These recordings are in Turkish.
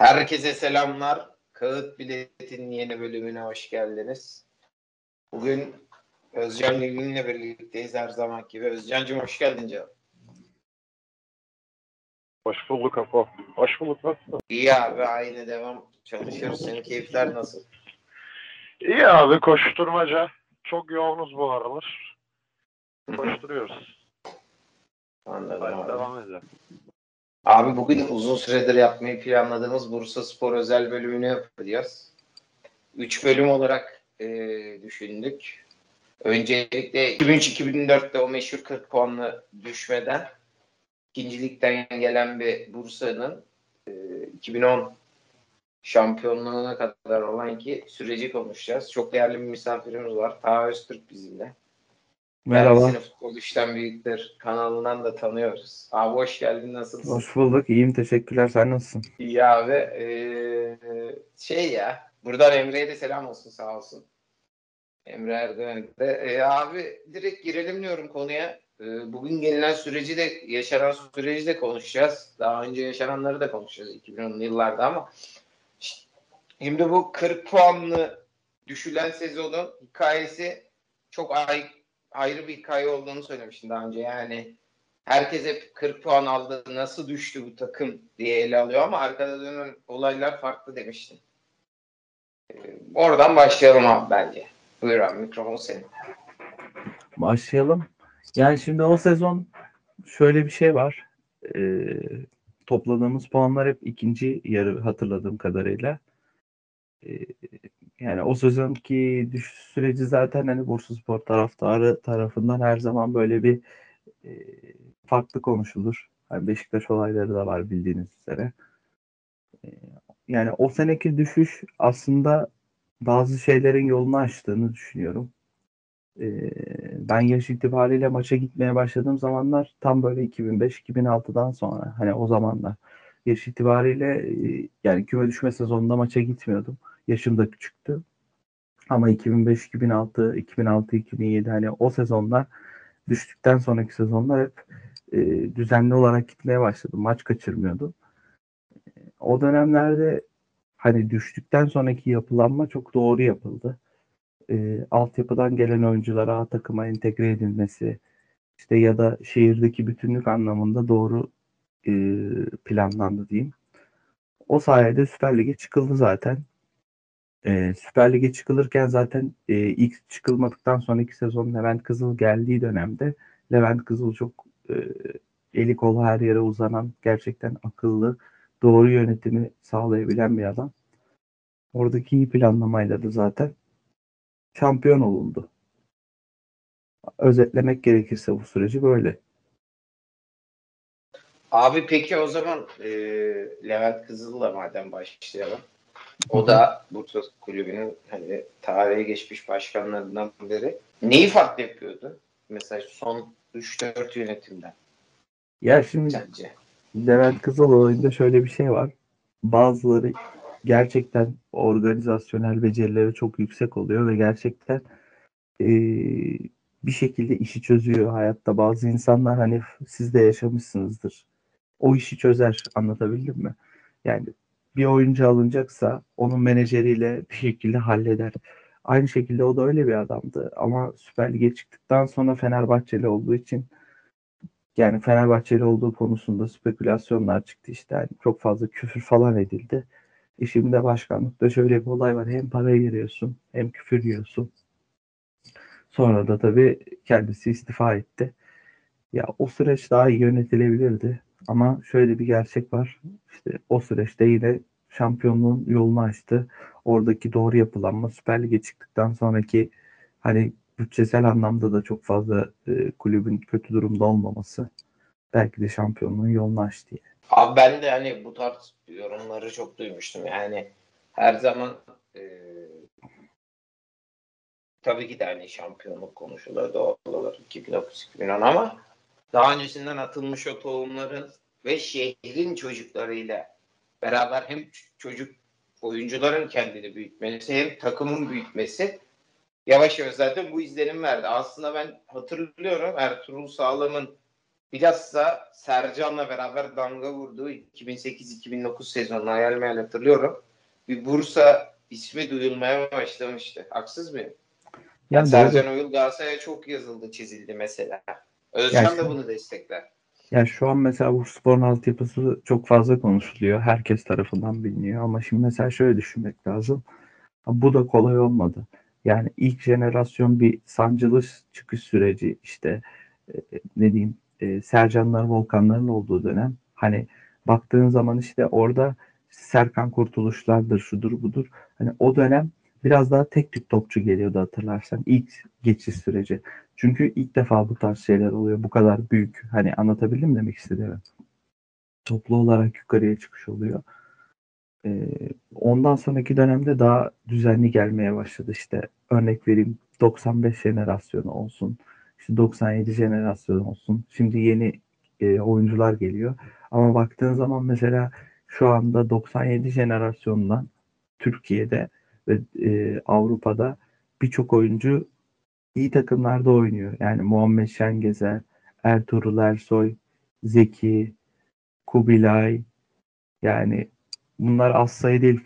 Herkese selamlar. Kağıt Bilet'in yeni bölümüne hoş geldiniz. Bugün Özcan Gül'ünle birlikteyiz her zaman gibi. Özcan'cığım hoş geldin canım. Hoş bulduk Apo. Hoş bulduk. Nasılsın? İyi abi aynı devam. Çalışıyoruz. Senin keyifler nasıl? İyi abi koşturmaca. Çok yoğunuz bu aralar. Koşturuyoruz. Anladım Hadi abi. devam edelim. Abi bugün uzun süredir yapmayı planladığımız Bursa Spor özel bölümünü yapacağız. Üç bölüm olarak e, düşündük. Öncelikle 2003-2004'te o meşhur 40 puanlı düşmeden ikincilikten gelen bir Bursa'nın e, 2010 şampiyonluğuna kadar olan ki süreci konuşacağız. Çok değerli bir misafirimiz var. Taha Öztürk bizimle. Merhaba. Kendisini Futbol İşten Büyükler kanalından da tanıyoruz. Abi hoş geldin. Nasılsın? Hoş bulduk. İyiyim. Teşekkürler. Sen nasılsın? İyi abi. Ee, şey ya. Buradan Emre'ye de selam olsun sağ olsun. Emre Erdoğan de. Ee, abi direkt girelim diyorum konuya. Ee, bugün gelinen süreci de yaşanan süreci de konuşacağız. Daha önce yaşananları da konuşacağız 2010'lu yıllarda ama şimdi bu 40 puanlı düşülen sezonun hikayesi çok ay, ayrı bir hikaye olduğunu söylemiştim daha önce. Yani herkes hep 40 puan aldı nasıl düştü bu takım diye ele alıyor ama arkada dönen olaylar farklı demiştin. Ee, oradan başlayalım abi bence. Buyur abi mikrofon senin. Başlayalım. Yani şimdi o sezon şöyle bir şey var. Ee, topladığımız puanlar hep ikinci yarı hatırladığım kadarıyla. Ee, yani o sezonki düşüş süreci zaten hani Bursaspor taraftarı tarafından her zaman böyle bir e, farklı konuşulur. Hani Beşiktaş olayları da var bildiğiniz üzere. Ee, yani o seneki düşüş aslında bazı şeylerin yolunu açtığını düşünüyorum. Ee, ben yaş itibariyle maça gitmeye başladığım zamanlar tam böyle 2005-2006'dan sonra hani o zamanlar yaş itibariyle e, yani küme düşme sezonunda maça gitmiyordum. Yaşım da küçüktü. Ama 2005-2006, 2006-2007 hani o sezonlar düştükten sonraki sezonlar hep e, düzenli olarak gitmeye başladım. Maç kaçırmıyordum. O dönemlerde hani düştükten sonraki yapılanma çok doğru yapıldı. E, altyapıdan gelen oyunculara A takıma entegre edilmesi işte ya da şehirdeki bütünlük anlamında doğru e, planlandı diyeyim. O sayede Süper Lig'e çıkıldı zaten. E, Süper Lig'e çıkılırken zaten e, ilk çıkılmadıktan sonraki sezon Levent Kızıl geldiği dönemde Levent Kızıl çok e, eli kolu her yere uzanan gerçekten akıllı doğru yönetimi sağlayabilen bir adam. Oradaki iyi planlamayla da zaten şampiyon olundu. Özetlemek gerekirse bu süreci böyle. Abi peki o zaman e, Levent Kızıl'la madem başlayalım. O da Bursa Kulübü'nün hani tarihe geçmiş başkanlarından biri. Neyi farklı yapıyordu? Mesela son 3-4 yönetimden Ya şimdi sence? Levent Kızıl olayında şöyle bir şey var. Bazıları gerçekten organizasyonel becerileri çok yüksek oluyor ve gerçekten eee, bir şekilde işi çözüyor hayatta. Bazı insanlar hani siz de yaşamışsınızdır. O işi çözer. Anlatabildim mi? Yani bir oyuncu alınacaksa onun menajeriyle bir şekilde halleder. Aynı şekilde o da öyle bir adamdı. Ama Süper Lig'e çıktıktan sonra Fenerbahçeli olduğu için yani Fenerbahçeli olduğu konusunda spekülasyonlar çıktı işte. Yani çok fazla küfür falan edildi. E şimdi de başkanlıkta şöyle bir olay var. Hem para giriyorsun hem küfür yiyorsun. Sonra da tabii kendisi istifa etti. Ya o süreç daha iyi yönetilebilirdi. Ama şöyle bir gerçek var. İşte o süreçte yine şampiyonluğun yolunu açtı. Oradaki doğru yapılanma Süper Lig'e çıktıktan sonraki hani bütçesel anlamda da çok fazla e, kulübün kötü durumda olmaması belki de şampiyonluğun yolunu açtı. Yani. Abi ben de hani bu tarz yorumları çok duymuştum. Yani her zaman e, tabii ki de hani şampiyonluk konuşulur doğal olarak 2009-2010 ama daha öncesinden atılmış o tohumların ve şehrin çocuklarıyla beraber hem çocuk oyuncuların kendini büyütmesi hem takımın büyütmesi yavaş yavaş zaten bu izlenim verdi. Aslında ben hatırlıyorum Ertuğrul Sağlam'ın bilhassa Sercan'la beraber damga vurduğu 2008-2009 sezonunu hayal meyal hatırlıyorum. Bir Bursa ismi duyulmaya başlamıştı. Haksız mıyım? Yani Sercan Oyul Galatasaray'a çok yazıldı, çizildi mesela. Özcan yani, da bunu destekler. Yani şu an mesela bu sporun altyapısı çok fazla konuşuluyor. Herkes tarafından biliniyor ama şimdi mesela şöyle düşünmek lazım. Bu da kolay olmadı. Yani ilk jenerasyon bir sancılı çıkış süreci işte e, ne diyeyim e, Sercanlar Volkanların olduğu dönem. Hani baktığın zaman işte orada Serkan Kurtuluşlardır, şudur budur. Hani o dönem biraz daha tek tük topçu geliyordu hatırlarsan. ilk geçiş süreci. Çünkü ilk defa bu tarz şeyler oluyor. Bu kadar büyük. Hani anlatabildim mi demek istediğimi? Toplu olarak yukarıya çıkış oluyor. Ee, ondan sonraki dönemde daha düzenli gelmeye başladı. İşte örnek vereyim 95 jenerasyonu olsun. İşte 97 jenerasyon olsun. Şimdi yeni e, oyuncular geliyor. Ama baktığın zaman mesela şu anda 97 jenerasyondan Türkiye'de ve e, Avrupa'da birçok oyuncu iyi takımlarda oynuyor. Yani Muhammed Şengezer, Ertuğrul Ersoy, Zeki, Kubilay yani bunlar az sayı değil.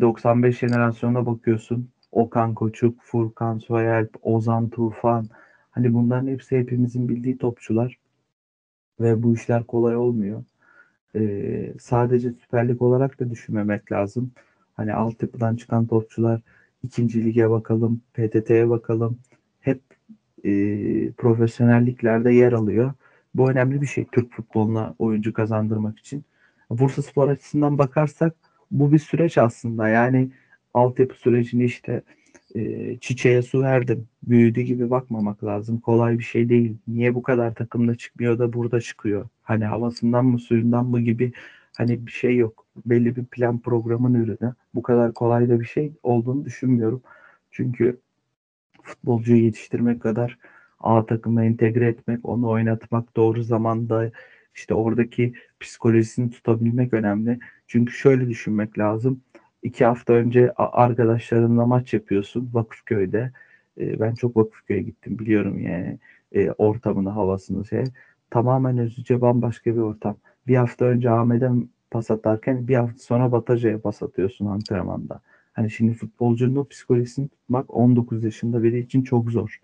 95 jenerasyonuna bakıyorsun. Okan Koçuk, Furkan Soyalp, Ozan Tufan. Hani bunların hepsi hepimizin bildiği topçular. Ve bu işler kolay olmuyor. Ee, sadece Süper Lig olarak da düşünmemek lazım. Hani altyapıdan çıkan topçular ikinci lige bakalım, PTT'ye bakalım. Hep e, profesyonelliklerde yer alıyor. Bu önemli bir şey Türk futboluna oyuncu kazandırmak için. Bursa Spor açısından bakarsak bu bir süreç aslında. Yani altyapı sürecini işte e, çiçeğe su verdim. Büyüdü gibi bakmamak lazım. Kolay bir şey değil. Niye bu kadar takımda çıkmıyor da burada çıkıyor? Hani havasından mı suyundan mı gibi hani bir şey yok. Belli bir plan programın ürünü. Bu kadar kolay da bir şey olduğunu düşünmüyorum. Çünkü futbolcuyu yetiştirmek kadar A takıma entegre etmek, onu oynatmak doğru zamanda işte oradaki psikolojisini tutabilmek önemli. Çünkü şöyle düşünmek lazım. İki hafta önce arkadaşlarınla maç yapıyorsun Vakıfköy'de. E, ben çok Vakıfköy'e gittim biliyorum yani e, ortamını, havasını şey. Tamamen özüce bambaşka bir ortam. Bir hafta önce Ahmet'e pas atarken bir hafta sonra Bataca'ya pas atıyorsun antrenmanda. Hani şimdi futbolcunun o psikolojisini tutmak 19 yaşında biri için çok zor.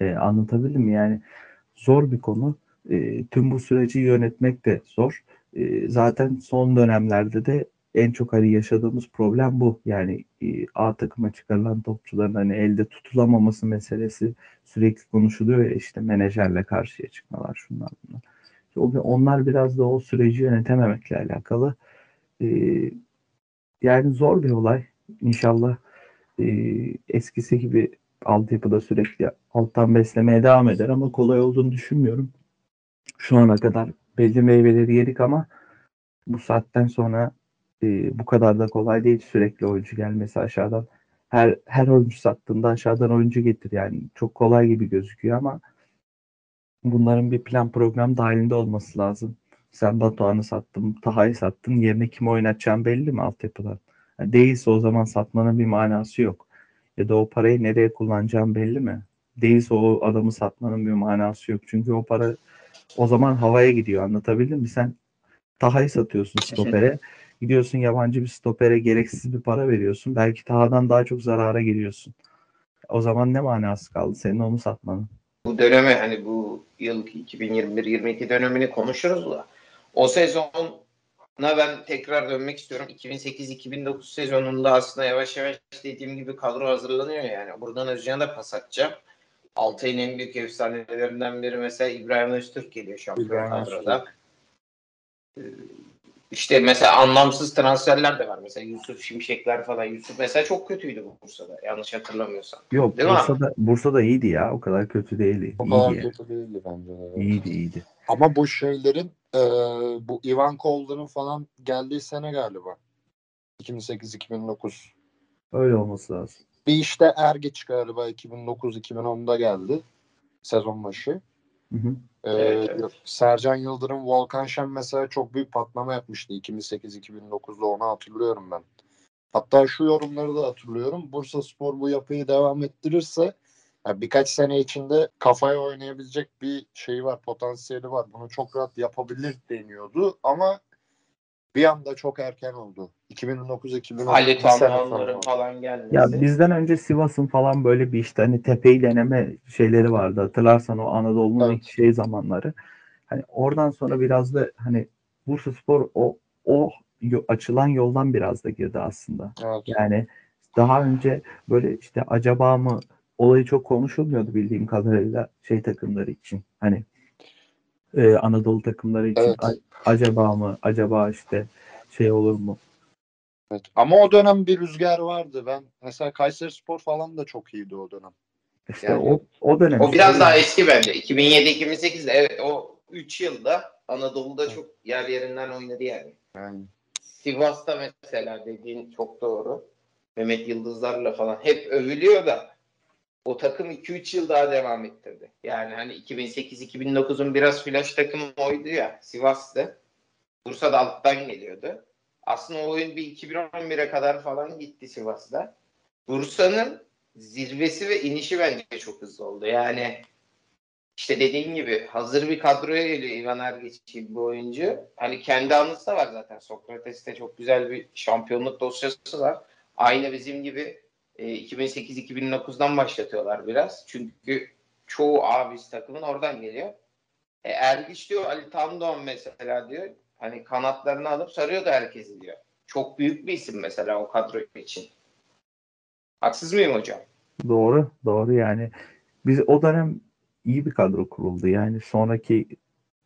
E, anlatabildim mi? Yani zor bir konu. E, tüm bu süreci yönetmek de zor. E, zaten son dönemlerde de en çok hani yaşadığımız problem bu. Yani e, A takıma çıkarılan topçuların hani elde tutulamaması meselesi sürekli konuşuluyor ya işte menajerle karşıya çıkmalar şunlar bunlar. Onlar biraz da o süreci yönetememekle alakalı. E, yani zor bir olay. İnşallah e, eskisi gibi altyapıda sürekli alttan beslemeye devam eder ama kolay olduğunu düşünmüyorum. Şu ana kadar belli meyveleri yedik ama bu saatten sonra e, bu kadar da kolay değil sürekli oyuncu gelmesi aşağıdan. Her her oyuncu sattığında aşağıdan oyuncu getir yani çok kolay gibi gözüküyor ama bunların bir plan program dahilinde olması lazım. Sen Batuhan'ı sattın, Taha'yı sattın. Yerine kim oynatacağın belli mi altyapıdan? Yani değilse o zaman satmanın bir manası yok. Ya da o parayı nereye kullanacağın belli mi? Değilse o adamı satmanın bir manası yok. Çünkü o para o zaman havaya gidiyor. Anlatabildim mi? Sen Taha'yı satıyorsun stopere. Gidiyorsun yabancı bir stopere gereksiz bir para veriyorsun. Belki Taha'dan daha çok zarara giriyorsun. O zaman ne manası kaldı senin onu satmanın? Bu dönemi hani bu yıl 2021-22 dönemini konuşuruz da o sezona ben tekrar dönmek istiyorum. 2008-2009 sezonunda aslında yavaş yavaş dediğim gibi kadro hazırlanıyor yani. Buradan Özcan'a da pas atacağım. Altay'ın en büyük efsanelerinden biri mesela İbrahim Öztürk geliyor şampiyon kadroda. Ee, işte mesela anlamsız transferler de var. Mesela Yusuf Şimşekler falan. Yusuf mesela çok kötüydü bu Bursa'da. Yanlış hatırlamıyorsam. Yok Değil Bursa'da, mi? Bursa'da iyiydi ya. O kadar kötü değildi. O kadar iyiydi. kötü değildi bence. De. İyiydi iyiydi. Ama bu şeylerin e, bu Ivan Kolder'ın falan geldiği sene galiba. 2008-2009. Öyle olması lazım. Bir işte Ergeç galiba 2009-2010'da geldi. Sezon başı. Hı hı. Ee, evet, Sercan Yıldırım, Volkan Şen mesela çok büyük patlama yapmıştı 2008-2009'da onu hatırlıyorum ben. Hatta şu yorumları da hatırlıyorum. Bursa Spor bu yapıyı devam ettirirse Yani birkaç sene içinde kafaya oynayabilecek bir şey var, potansiyeli var. Bunu çok rahat yapabilir deniyordu ama bir anda çok erken oldu. 2009-2010 Ali sonra. falan gelmesi. Ya bizden önce Sivas'ın falan böyle bir işte hani tepeyi deneme şeyleri vardı. Hatırlarsan o Anadolu'nun Evet. şey zamanları. Hani oradan sonra biraz da hani Bursaspor o o yo- açılan yoldan biraz da girdi aslında. Evet. Yani daha önce böyle işte acaba mı olayı çok konuşulmuyordu bildiğim kadarıyla şey takımları için. Hani e, Anadolu takımları için Evet. A- acaba mı acaba işte şey olur mu? Evet. Ama o dönem bir rüzgar vardı. Ben mesela Kayseri Spor falan da çok iyiydi o dönem. İşte Yani o o dönem O biraz daha eski bence. 2007-2008'de evet o 3 yılda Anadolu'da çok yer yerinden oynadı yani. Yani Sivas'ta mesela dediğin çok doğru. Mehmet Yıldızlar'la falan hep övülüyor da o takım 2-3 yıl daha devam ettirdi. Yani hani 2008-2009'un biraz flash takımı oydu ya Sivas'tı. Bursa da alttan geliyordu. Aslında o oyun bir 2011'e kadar falan gitti Sivas'ta. Bursa'nın zirvesi ve inişi bence çok hızlı oldu. Yani işte dediğin gibi hazır bir kadroya geliyor Ivan Ergeç gibi bir oyuncu. Hani kendi anısı da var zaten. Sokrates'te çok güzel bir şampiyonluk dosyası var. Aynı bizim gibi e, 2008-2009'dan başlatıyorlar biraz. Çünkü çoğu abis takımın oradan geliyor. E, Ergiç diyor Ali Tandoğan mesela diyor. Hani kanatlarını alıp sarıyordu herkesi diyor. Çok büyük bir isim mesela o kadro için. Haksız mıyım hocam? Doğru, doğru yani. Biz o dönem iyi bir kadro kuruldu. Yani sonraki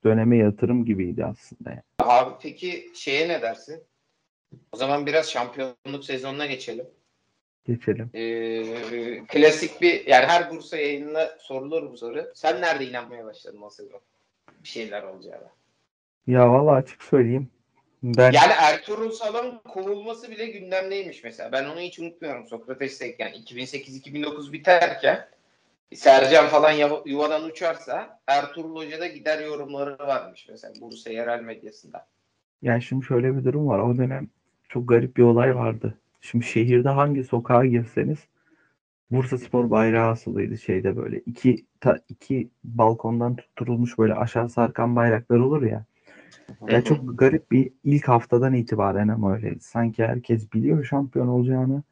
döneme yatırım gibiydi aslında. yani. Abi peki şeye ne dersin? O zaman biraz şampiyonluk sezonuna geçelim. Geçelim. Ee, klasik bir yani her Bursa yayınına sorulur bu soru. Sen nerede inanmaya başladın o sezon? Bir şeyler olacağına. Ya vallahi açık söyleyeyim. Ben Yani Ertuğrul Sal'ın kovulması bile gündemdeymiş mesela. Ben onu hiç unutmuyorum Sokrates'teyken. 2008-2009 biterken Sercan falan yuvadan uçarsa Ertuğrul Hoca da gider yorumları varmış mesela Bursa yerel medyasında. yani şimdi şöyle bir durum var. O dönem çok garip bir olay vardı. Şimdi şehirde hangi sokağa girseniz Bursaspor bayrağı asılıydı şeyde böyle. iki ta, iki balkondan tutturulmuş böyle aşağı sarkan bayraklar olur ya. Hı Ya çok garip bir ilk haftadan itibaren ama öyle. Sanki herkes biliyor şampiyon olacağını.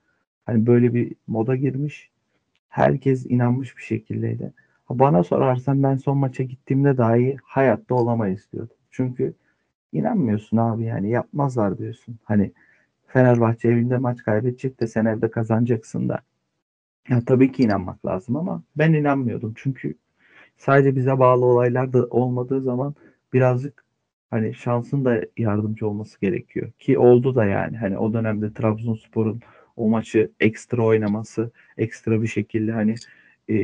Hani böyle bir moda girmiş. Herkes inanmış bir şekildeydi. Ha, Bana sorarsan ben son maça gittiğimde dahi hayatta olamayız diyordum. Çünkü inanmıyorsun abi yani yapmazlar diyorsun. Hani Fenerbahçe evinde maç kaybedecek de sen evde kazanacaksın da. Ya tabii ki inanmak lazım ama ben inanmıyordum. Çünkü sadece bize bağlı olaylar da olmadığı zaman birazcık hani şansın da yardımcı olması gerekiyor. Ki oldu da yani. Hani o dönemde Trabzonspor'un o maçı ekstra oynaması, ekstra bir şekilde hani e,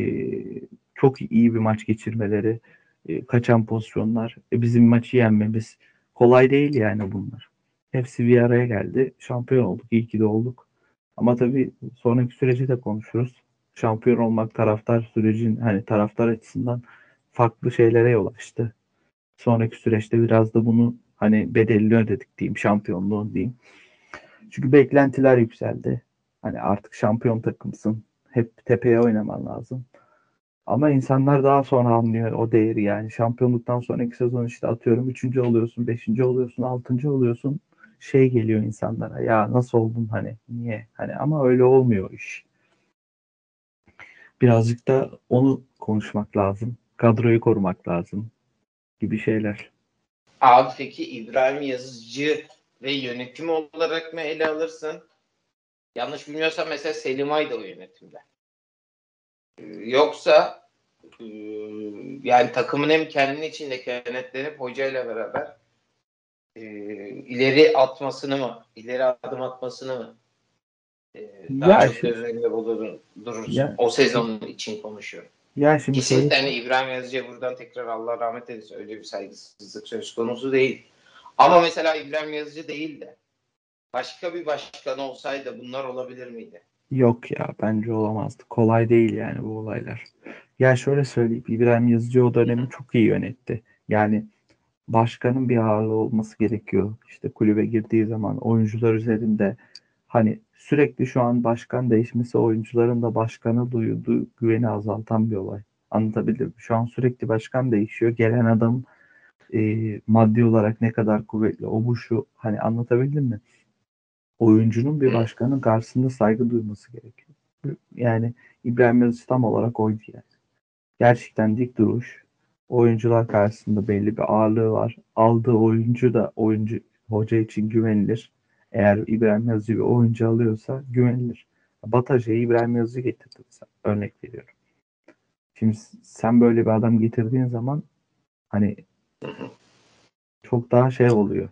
çok iyi bir maç geçirmeleri, e, kaçan pozisyonlar, e, bizim maçı yenmemiz kolay değil yani bunlar. Hepsi bir araya geldi. Şampiyon olduk. İyi ki de olduk. Ama tabii sonraki süreci de konuşuruz. Şampiyon olmak taraftar sürecin hani taraftar açısından farklı şeylere yol açtı. Sonraki süreçte biraz da bunu hani bedelini ödedik diyeyim, şampiyonluğun diyeyim. Çünkü beklentiler yükseldi. Hani artık şampiyon takımsın. Hep tepeye oynaman lazım. Ama insanlar daha sonra anlıyor o değeri yani. Şampiyonluktan sonraki sezon işte atıyorum 3. oluyorsun, 5. oluyorsun, 6. oluyorsun. Şey geliyor insanlara ya nasıl oldun hani niye hani ama öyle olmuyor iş. Birazcık da onu konuşmak lazım. Kadroyu korumak lazım gibi şeyler. Abi peki İbrahim Yazıcı ve yönetim olarak mı ele alırsın? Yanlış bilmiyorsam mesela Selim Ay da o yönetimde. Yoksa e, yani takımın hem kendi içinde kenetlenip hocayla beraber e, ileri atmasını mı, ileri adım atmasını mı e, daha Ya çok göz önünde durursun. Ya- o sezon için konuşuyorum. Ya şimdi Kesinlikle hani İbrahim Yazıcı'ya buradan tekrar Allah rahmet eylesin. Öyle bir saygısızlık söz konusu değil. Ama mesela İbrahim Yazıcı değil de başka bir başkan olsaydı bunlar olabilir miydi? Yok ya bence olamazdı. Kolay değil yani bu olaylar. Ya şöyle söyleyeyim İbrahim Yazıcı o dönemi çok iyi yönetti. Yani başkanın bir ağırlığı olması gerekiyor. İşte kulübe girdiği zaman oyuncular üzerinde hani sürekli şu an başkan değişmesi oyuncuların da başkanı duyduğu güveni azaltan bir olay. Anlatabildim. Şu an sürekli başkan değişiyor. Gelen adam e, maddi olarak ne kadar kuvvetli o bu şu hani anlatabildim mi? Oyuncunun bir başkanın karşısında saygı duyması gerekiyor. Yani İbrahim Yıldız tam olarak oydu yani. Gerçekten dik duruş. Oyuncular karşısında belli bir ağırlığı var. Aldığı oyuncu da oyuncu hoca için güvenilir. Eğer İbrahim Yazıcı bir oyuncu alıyorsa güvenilir. Bataja'yı İbrahim Yazıcı getirdi mesela. Örnek veriyorum. Şimdi sen böyle bir adam getirdiğin zaman hani çok daha şey oluyor.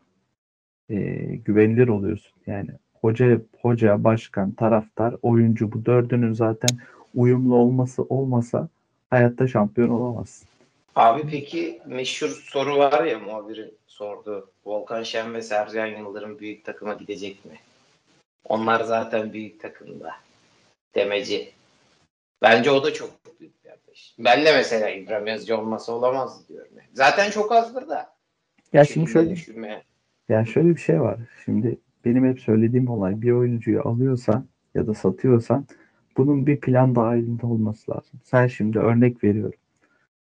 E, güvenilir oluyorsun. Yani hoca, hoca, başkan, taraftar, oyuncu bu dördünün zaten uyumlu olması olmasa hayatta şampiyon olamazsın. Abi peki meşhur soru var ya muhabirin sordu. Volkan Şen ve Sercan Yıldırım büyük takıma gidecek mi? Onlar zaten büyük takımda. Demeci. Bence o da çok büyük bir ateş. Ben de mesela İbrahim Yazıcı olmasa olamaz diyorum. Zaten çok azdır da. Ya şimdi şöyle ya şöyle bir şey var. Şimdi benim hep söylediğim olay bir oyuncuyu alıyorsan ya da satıyorsan bunun bir plan dahilinde olması lazım. Sen şimdi örnek veriyorum.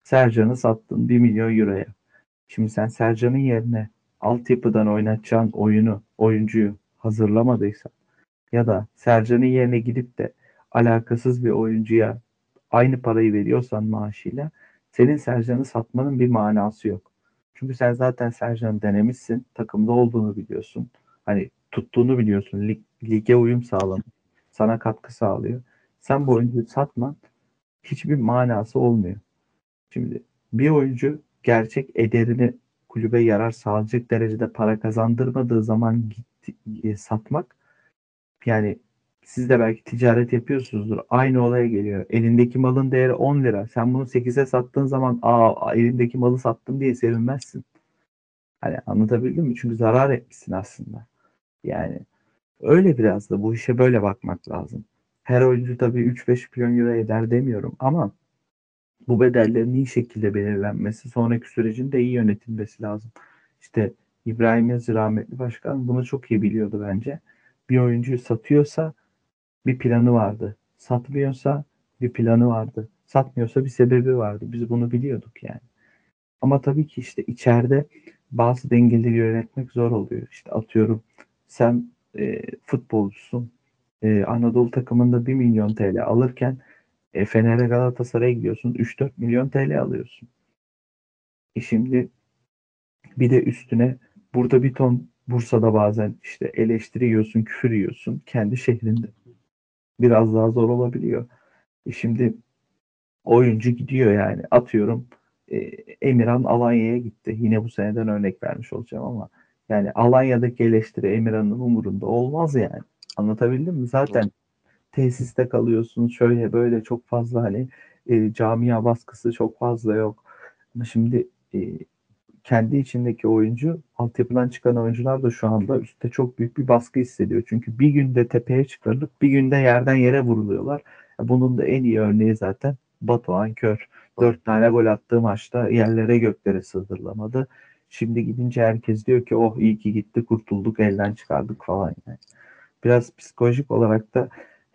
Sercan'ı sattın 1 milyon euroya. Şimdi sen Sercan'ın yerine altyapıdan oynatacağın oyunu, oyuncuyu hazırlamadıysan ya da Sercan'ın yerine gidip de alakasız bir oyuncuya aynı parayı veriyorsan maaşıyla senin Sercan'ı satmanın bir manası yok. Çünkü sen zaten Sercan'ı denemişsin. Takımda olduğunu biliyorsun. Hani tuttuğunu biliyorsun. Lig, lige uyum sağlamış. Sana katkı sağlıyor. Sen bu oyuncuyu satman hiçbir manası olmuyor. Şimdi bir oyuncu gerçek ederini kulübe yarar sağlayacak derecede para kazandırmadığı zaman gitti, e, satmak yani siz de belki ticaret yapıyorsunuzdur. Aynı olaya geliyor. Elindeki malın değeri 10 lira. Sen bunu 8'e sattığın zaman aa elindeki malı sattım diye sevinmezsin. Hani anlatabildim mi? Çünkü zarar etmişsin aslında. Yani öyle biraz da bu işe böyle bakmak lazım. Her oyuncu tabii 3-5 milyon euro eder demiyorum ama bu bedellerin iyi şekilde belirlenmesi, sonraki sürecin de iyi yönetilmesi lazım. İşte İbrahim Yazı rahmetli başkan bunu çok iyi biliyordu bence. Bir oyuncuyu satıyorsa bir planı vardı. Satmıyorsa bir planı vardı. Satmıyorsa bir sebebi vardı. Biz bunu biliyorduk yani. Ama tabii ki işte içeride bazı dengeleri yönetmek zor oluyor. İşte atıyorum sen e, futbolcusun. E, Anadolu takımında 1 milyon TL alırken e, Fener'e Galatasaray'a gidiyorsun 3-4 milyon TL alıyorsun. E şimdi bir de üstüne burada bir ton Bursa'da bazen işte eleştiri yiyorsun, küfür yiyorsun kendi şehrinde. Biraz daha zor olabiliyor. E şimdi oyuncu gidiyor yani atıyorum e, Emirhan Alanya'ya gitti. Yine bu seneden örnek vermiş olacağım ama yani Alanya'daki eleştiri Emirhan'ın umurunda olmaz yani. Anlatabildim mi? Zaten tesiste kalıyorsun şöyle böyle çok fazla hani e, camia baskısı çok fazla yok. Ama şimdi e, kendi içindeki oyuncu altyapıdan çıkan oyuncular da şu anda üstte çok büyük bir baskı hissediyor. Çünkü bir günde tepeye çıkarılıp bir günde yerden yere vuruluyorlar. Bunun da en iyi örneği zaten Batuhan Kör. Dört tane gol attığı maçta yerlere göklere sığdırlamadı. Şimdi gidince herkes diyor ki oh iyi ki gitti kurtulduk elden çıkardık falan yani. Biraz psikolojik olarak da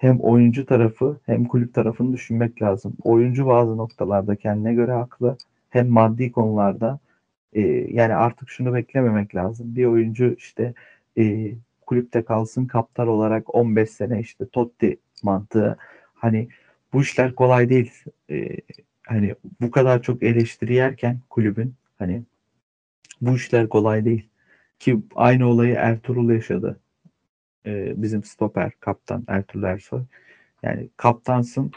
hem oyuncu tarafı hem kulüp tarafını düşünmek lazım. Oyuncu bazı noktalarda kendine göre haklı. Hem maddi konularda e, yani artık şunu beklememek lazım. Bir oyuncu işte e, kulüpte kalsın kaptar olarak 15 sene işte Totti mantığı. Hani bu işler kolay değil. E, hani bu kadar çok eleştiri yerken kulübün hani bu işler kolay değil. Ki aynı olayı Ertuğrul yaşadı. Ee, bizim stoper, kaptan Ertuğrul Ersoy. Yani kaptansın,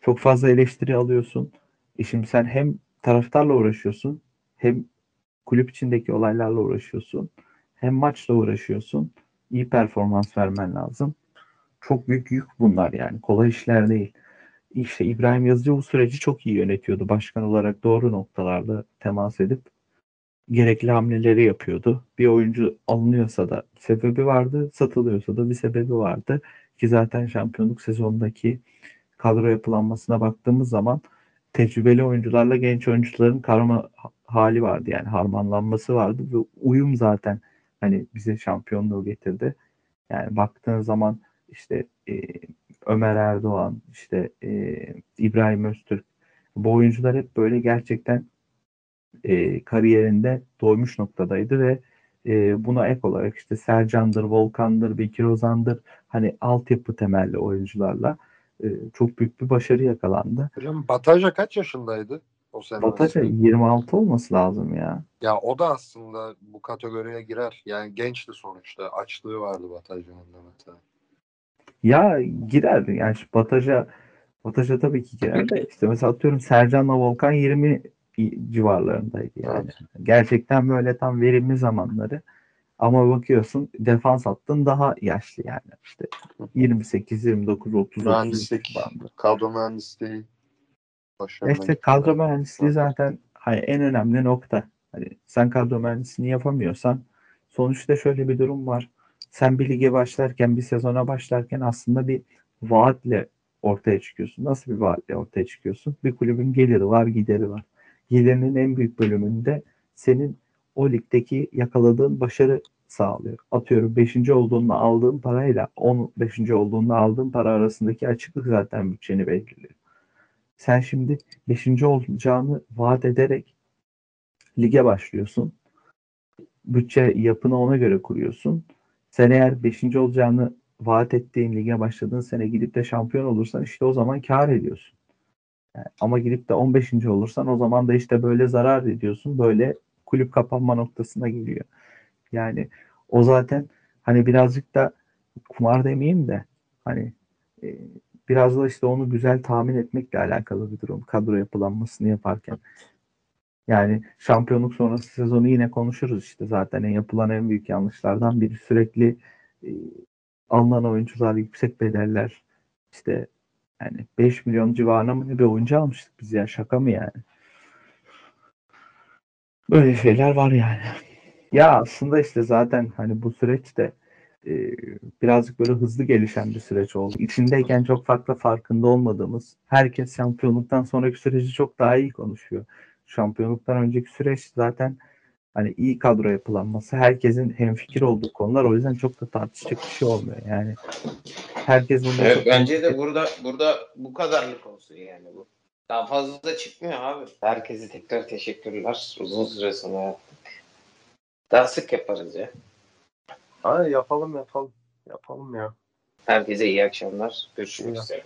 çok fazla eleştiri alıyorsun. E şimdi sen hem taraftarla uğraşıyorsun, hem kulüp içindeki olaylarla uğraşıyorsun, hem maçla uğraşıyorsun. İyi performans vermen lazım. Çok büyük yük bunlar yani. Kolay işler değil. İşte İbrahim Yazıcı bu süreci çok iyi yönetiyordu. Başkan olarak doğru noktalarda temas edip gerekli hamleleri yapıyordu. Bir oyuncu alınıyorsa da sebebi vardı, satılıyorsa da bir sebebi vardı. Ki zaten şampiyonluk sezonundaki kadro yapılanmasına baktığımız zaman tecrübeli oyuncularla genç oyuncuların karma hali vardı. Yani harmanlanması vardı ve uyum zaten hani bize şampiyonluğu getirdi. Yani baktığın zaman işte e, Ömer Erdoğan, işte e, İbrahim Öztürk bu oyuncular hep böyle gerçekten e, kariyerinde doymuş noktadaydı ve e, buna ek olarak işte Sercan'dır, Volkan'dır, Bekir Ozan'dır hani altyapı temelli oyuncularla e, çok büyük bir başarı yakalandı. Hocam Bataja kaç yaşındaydı o sene? Bataja 26 olması lazım ya. Ya o da aslında bu kategoriye girer. Yani gençti sonuçta. Açlığı vardı Bataja'nın da mesela. Ya girer yani Bataja Bataja tabii ki girer de işte mesela atıyorum Sercan'la Volkan 20 civarlarındaydı yani. Evet. Gerçekten böyle tam verimli zamanları. Ama bakıyorsun defans hattın daha yaşlı yani. İşte 28, 29, 30, Mühendislik, kadro mühendisliği. İşte kadro mühendisliği zaten hani en önemli nokta. Hani sen kadro mühendisliğini yapamıyorsan sonuçta şöyle bir durum var. Sen bir lige başlarken, bir sezona başlarken aslında bir vaatle ortaya çıkıyorsun. Nasıl bir vaatle ortaya çıkıyorsun? Bir kulübün geliri var, gideri var. Gelirinin en büyük bölümünde senin o ligdeki yakaladığın başarı sağlıyor. Atıyorum 5. olduğunda aldığın parayla 15. olduğunda aldığın para arasındaki açıklık zaten bütçeni belirliyor. Sen şimdi 5. olacağını vaat ederek lige başlıyorsun. Bütçe yapını ona göre kuruyorsun. Sen eğer 5. olacağını vaat ettiğin lige başladığın sene gidip de şampiyon olursan işte o zaman kar ediyorsun. Ama gidip de 15. olursan o zaman da işte böyle zarar ediyorsun. Böyle kulüp kapanma noktasına geliyor. Yani o zaten hani birazcık da kumar demeyeyim de hani e, biraz da işte onu güzel tahmin etmekle alakalı bir durum. Kadro yapılanmasını yaparken. Yani şampiyonluk sonrası sezonu yine konuşuruz işte zaten en yapılan en büyük yanlışlardan biri sürekli e, alınan oyuncular yüksek bedeller işte yani 5 milyon civarına mı bir oyuncu almıştık biz ya şaka mı yani? Böyle şeyler var yani. Ya aslında işte zaten hani bu süreçte e, birazcık böyle hızlı gelişen bir süreç oldu. İçindeyken çok farklı farkında olmadığımız, herkes şampiyonluktan sonraki süreci çok daha iyi konuşuyor. Şampiyonluktan önceki süreç zaten hani iyi kadro yapılanması, herkesin hemfikir olduğu konular o yüzden çok da tartışacak bir şey olmuyor. Yani herkes bunu evet, bence de burada burada bu kadarlık olsun yani bu. Daha fazla da çıkmıyor abi. Herkese tekrar teşekkürler. Uzun süre sonra yaptık. Daha sık yaparız ya. Hadi yapalım yapalım. Yapalım ya. Herkese iyi akşamlar. Görüşmek üzere.